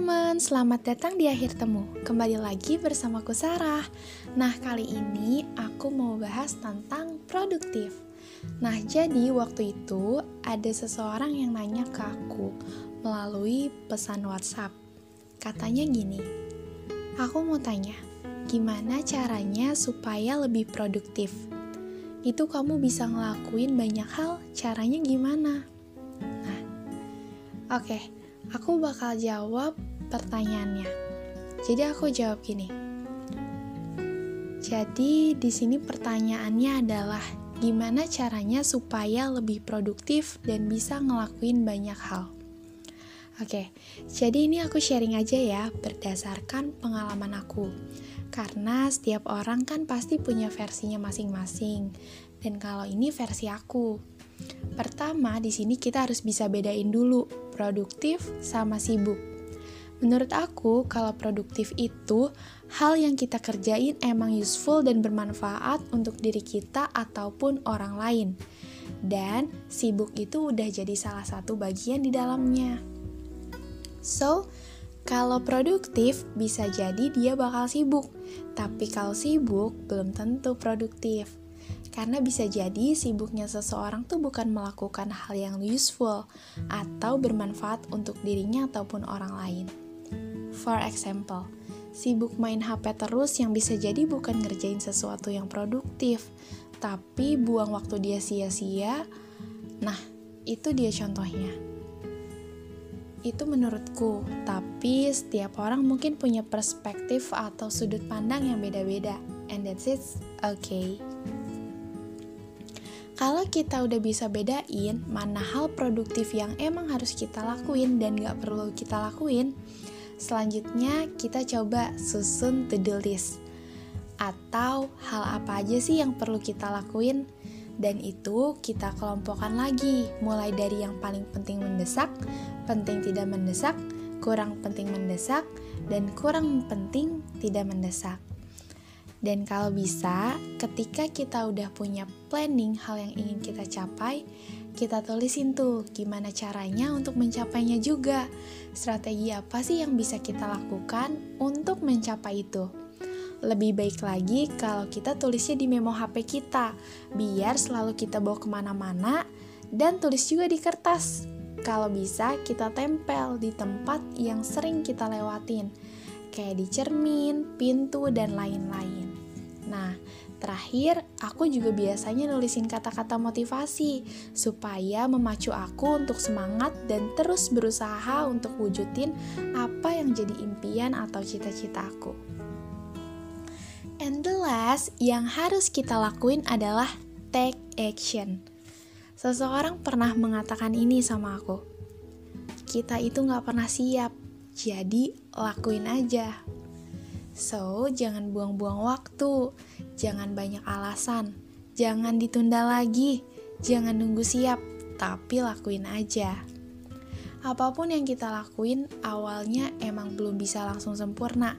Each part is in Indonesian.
teman-teman, selamat datang di akhir temu. Kembali lagi bersamaku Sarah. Nah, kali ini aku mau bahas tentang produktif. Nah, jadi waktu itu ada seseorang yang nanya ke aku melalui pesan WhatsApp. Katanya gini, "Aku mau tanya, gimana caranya supaya lebih produktif?" Itu kamu bisa ngelakuin banyak hal, caranya gimana? Nah, oke. Okay Aku bakal jawab pertanyaannya. Jadi aku jawab gini. Jadi di sini pertanyaannya adalah gimana caranya supaya lebih produktif dan bisa ngelakuin banyak hal. Oke, jadi ini aku sharing aja ya berdasarkan pengalaman aku. Karena setiap orang kan pasti punya versinya masing-masing. Dan kalau ini versi aku. Pertama, di sini kita harus bisa bedain dulu produktif sama sibuk. Menurut aku, kalau produktif itu hal yang kita kerjain emang useful dan bermanfaat untuk diri kita ataupun orang lain. Dan sibuk itu udah jadi salah satu bagian di dalamnya. So, kalau produktif bisa jadi dia bakal sibuk, tapi kalau sibuk belum tentu produktif. Karena bisa jadi sibuknya seseorang tuh bukan melakukan hal yang useful atau bermanfaat untuk dirinya ataupun orang lain. For example, sibuk main HP terus yang bisa jadi bukan ngerjain sesuatu yang produktif, tapi buang waktu dia sia-sia. Nah, itu dia contohnya. Itu menurutku, tapi setiap orang mungkin punya perspektif atau sudut pandang yang beda-beda, and that's it, okay. Kalau kita udah bisa bedain mana hal produktif yang emang harus kita lakuin dan gak perlu kita lakuin, selanjutnya kita coba susun to-do list. Atau hal apa aja sih yang perlu kita lakuin dan itu kita kelompokkan lagi mulai dari yang paling penting mendesak, penting tidak mendesak, kurang penting mendesak, dan kurang penting tidak mendesak. Dan kalau bisa, ketika kita udah punya planning hal yang ingin kita capai, kita tulisin tuh gimana caranya untuk mencapainya juga. Strategi apa sih yang bisa kita lakukan untuk mencapai itu? Lebih baik lagi kalau kita tulisnya di memo HP kita, biar selalu kita bawa ke mana-mana dan tulis juga di kertas. Kalau bisa, kita tempel di tempat yang sering kita lewatin, kayak di cermin, pintu, dan lain-lain. Nah, terakhir aku juga biasanya nulisin kata-kata motivasi supaya memacu aku untuk semangat dan terus berusaha untuk wujudin apa yang jadi impian atau cita-cita aku. And the last yang harus kita lakuin adalah take action. Seseorang pernah mengatakan ini sama aku. Kita itu gak pernah siap, jadi lakuin aja. So, jangan buang-buang waktu, jangan banyak alasan, jangan ditunda lagi, jangan nunggu siap, tapi lakuin aja. Apa pun yang kita lakuin, awalnya emang belum bisa langsung sempurna,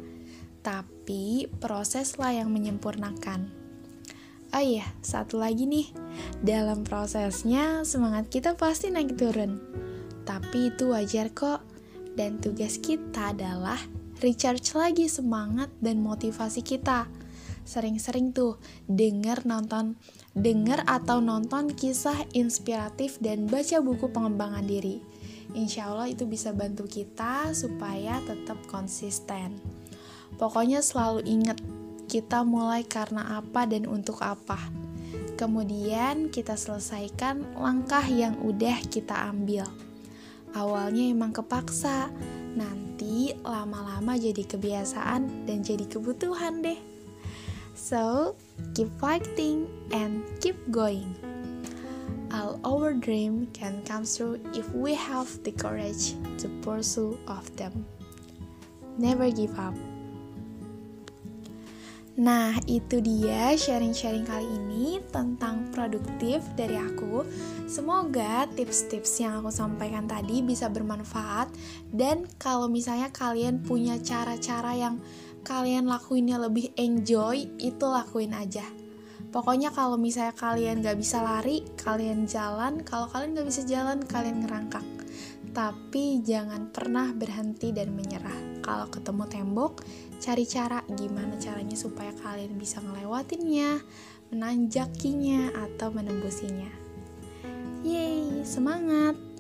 tapi proseslah yang menyempurnakan. Oh iya, satu lagi nih, dalam prosesnya semangat kita pasti naik turun, tapi itu wajar kok, dan tugas kita adalah recharge lagi semangat dan motivasi kita. Sering-sering tuh denger nonton, denger atau nonton kisah inspiratif dan baca buku pengembangan diri. Insya Allah itu bisa bantu kita supaya tetap konsisten. Pokoknya selalu ingat kita mulai karena apa dan untuk apa. Kemudian kita selesaikan langkah yang udah kita ambil. Awalnya emang kepaksa, nanti lama-lama jadi kebiasaan dan jadi kebutuhan deh. So, keep fighting and keep going. All our dream can come true if we have the courage to pursue of them. Never give up. Nah, itu dia sharing-sharing kali ini tentang produktif dari aku. Semoga tips-tips yang aku sampaikan tadi bisa bermanfaat dan kalau misalnya kalian punya cara-cara yang kalian lakuinnya lebih enjoy, itu lakuin aja. Pokoknya kalau misalnya kalian gak bisa lari, kalian jalan. Kalau kalian gak bisa jalan, kalian ngerangkak. tapi jangan pernah berhenti dan menyerah. Kalau ketemu tembok, cari cara gimana caranya supaya kalian bisa ngelewatinnya, menanjakinya, atau menembusinya. Yeay, semangat!